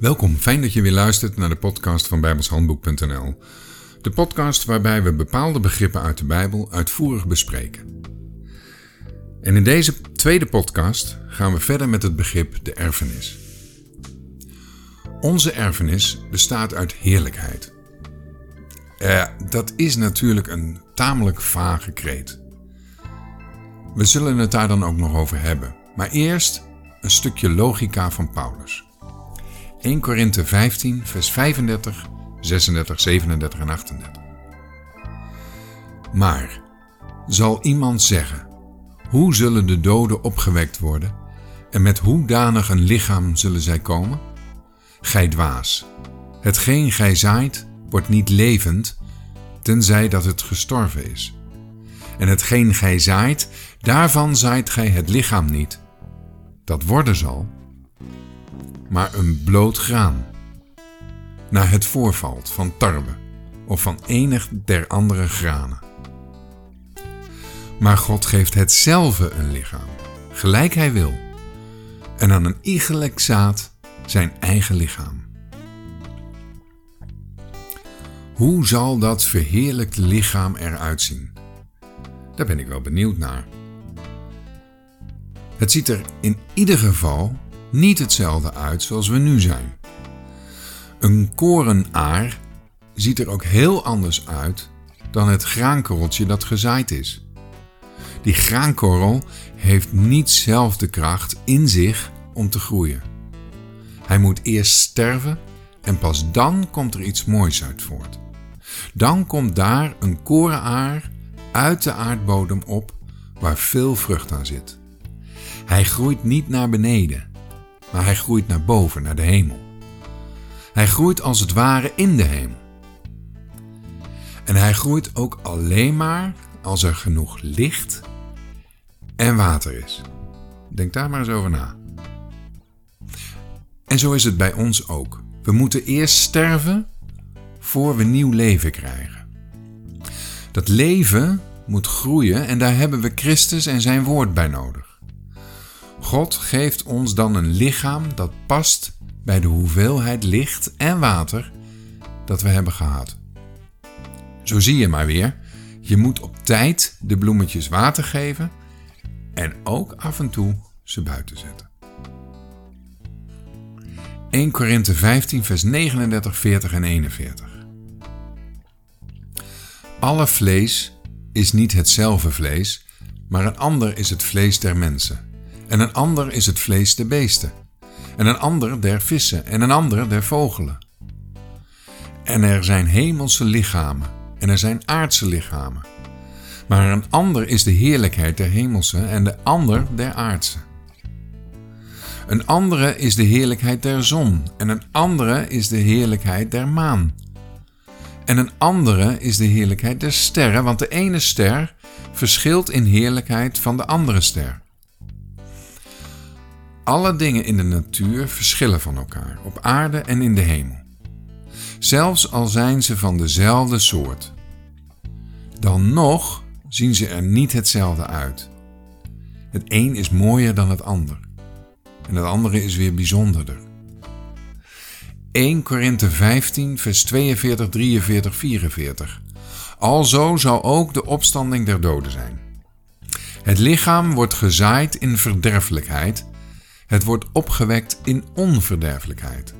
Welkom, fijn dat je weer luistert naar de podcast van bijbelshandboek.nl. De podcast waarbij we bepaalde begrippen uit de Bijbel uitvoerig bespreken. En in deze tweede podcast gaan we verder met het begrip de erfenis. Onze erfenis bestaat uit heerlijkheid. Eh, dat is natuurlijk een tamelijk vage kreet. We zullen het daar dan ook nog over hebben. Maar eerst een stukje logica van Paulus. 1 Korinthe 15, vers 35, 36, 37 en 38. Maar zal iemand zeggen: Hoe zullen de doden opgewekt worden? En met hoedanig een lichaam zullen zij komen? Gij dwaas, hetgeen gij zaait, wordt niet levend, tenzij dat het gestorven is. En hetgeen gij zaait, daarvan zaait gij het lichaam niet, dat worden zal, maar een bloot graan. Naar het voorvalt van tarwe of van enig der andere granen. Maar God geeft hetzelfde een lichaam, gelijk hij wil, en aan een iegelijk zaad zijn eigen lichaam. Hoe zal dat verheerlijkte lichaam eruit zien? Daar ben ik wel benieuwd naar. Het ziet er in ieder geval niet hetzelfde uit zoals we nu zijn. Een korenaar ziet er ook heel anders uit dan het graankorreltje dat gezaaid is. Die graankorrel heeft niet zelf de kracht in zich om te groeien. Hij moet eerst sterven en pas dan komt er iets moois uit voort. Dan komt daar een korenaar uit de aardbodem op waar veel vrucht aan zit. Hij groeit niet naar beneden, maar hij groeit naar boven, naar de hemel. Hij groeit als het ware in de hemel. En hij groeit ook alleen maar als er genoeg licht en water is. Denk daar maar eens over na. En zo is het bij ons ook. We moeten eerst sterven voor we nieuw leven krijgen. Dat leven moet groeien en daar hebben we Christus en zijn woord bij nodig. God geeft ons dan een lichaam dat past bij de hoeveelheid licht en water dat we hebben gehad. Zo zie je maar weer, je moet op tijd de bloemetjes water geven en ook af en toe ze buiten zetten. 1 Korinthe 15 vers 39, 40 en 41. Alle vlees is niet hetzelfde vlees, maar een ander is het vlees der mensen, en een ander is het vlees der beesten, en een ander der vissen, en een ander der vogelen. En er zijn hemelse lichamen, en er zijn aardse lichamen. Maar een ander is de heerlijkheid der hemelse, en de ander der aardse. Een andere is de heerlijkheid der zon, en een andere is de heerlijkheid der maan en een andere is de heerlijkheid der sterren, want de ene ster verschilt in heerlijkheid van de andere ster. Alle dingen in de natuur verschillen van elkaar, op aarde en in de hemel. Zelfs al zijn ze van dezelfde soort. Dan nog zien ze er niet hetzelfde uit. Het een is mooier dan het ander. En het andere is weer bijzonderder. 1 Korinthe 15, vers 42, 43, 44. Alzo zou ook de opstanding der doden zijn. Het lichaam wordt gezaaid in verderfelijkheid, het wordt opgewekt in onverderfelijkheid.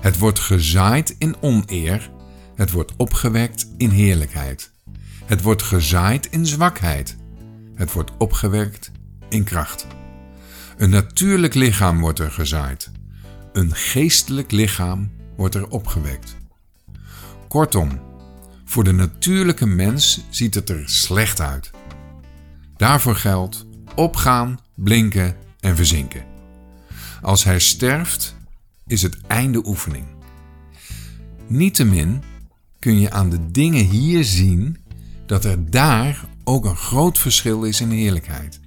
Het wordt gezaaid in oneer, het wordt opgewekt in heerlijkheid. Het wordt gezaaid in zwakheid, het wordt opgewekt in kracht. Een natuurlijk lichaam wordt er gezaaid een geestelijk lichaam wordt er opgewekt. Kortom, voor de natuurlijke mens ziet het er slecht uit. Daarvoor geldt opgaan, blinken en verzinken. Als hij sterft, is het einde oefening. Niettemin kun je aan de dingen hier zien dat er daar ook een groot verschil is in heerlijkheid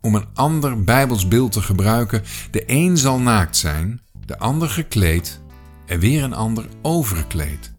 om een ander Bijbels beeld te gebruiken, de een zal naakt zijn, de ander gekleed en weer een ander overgekleed.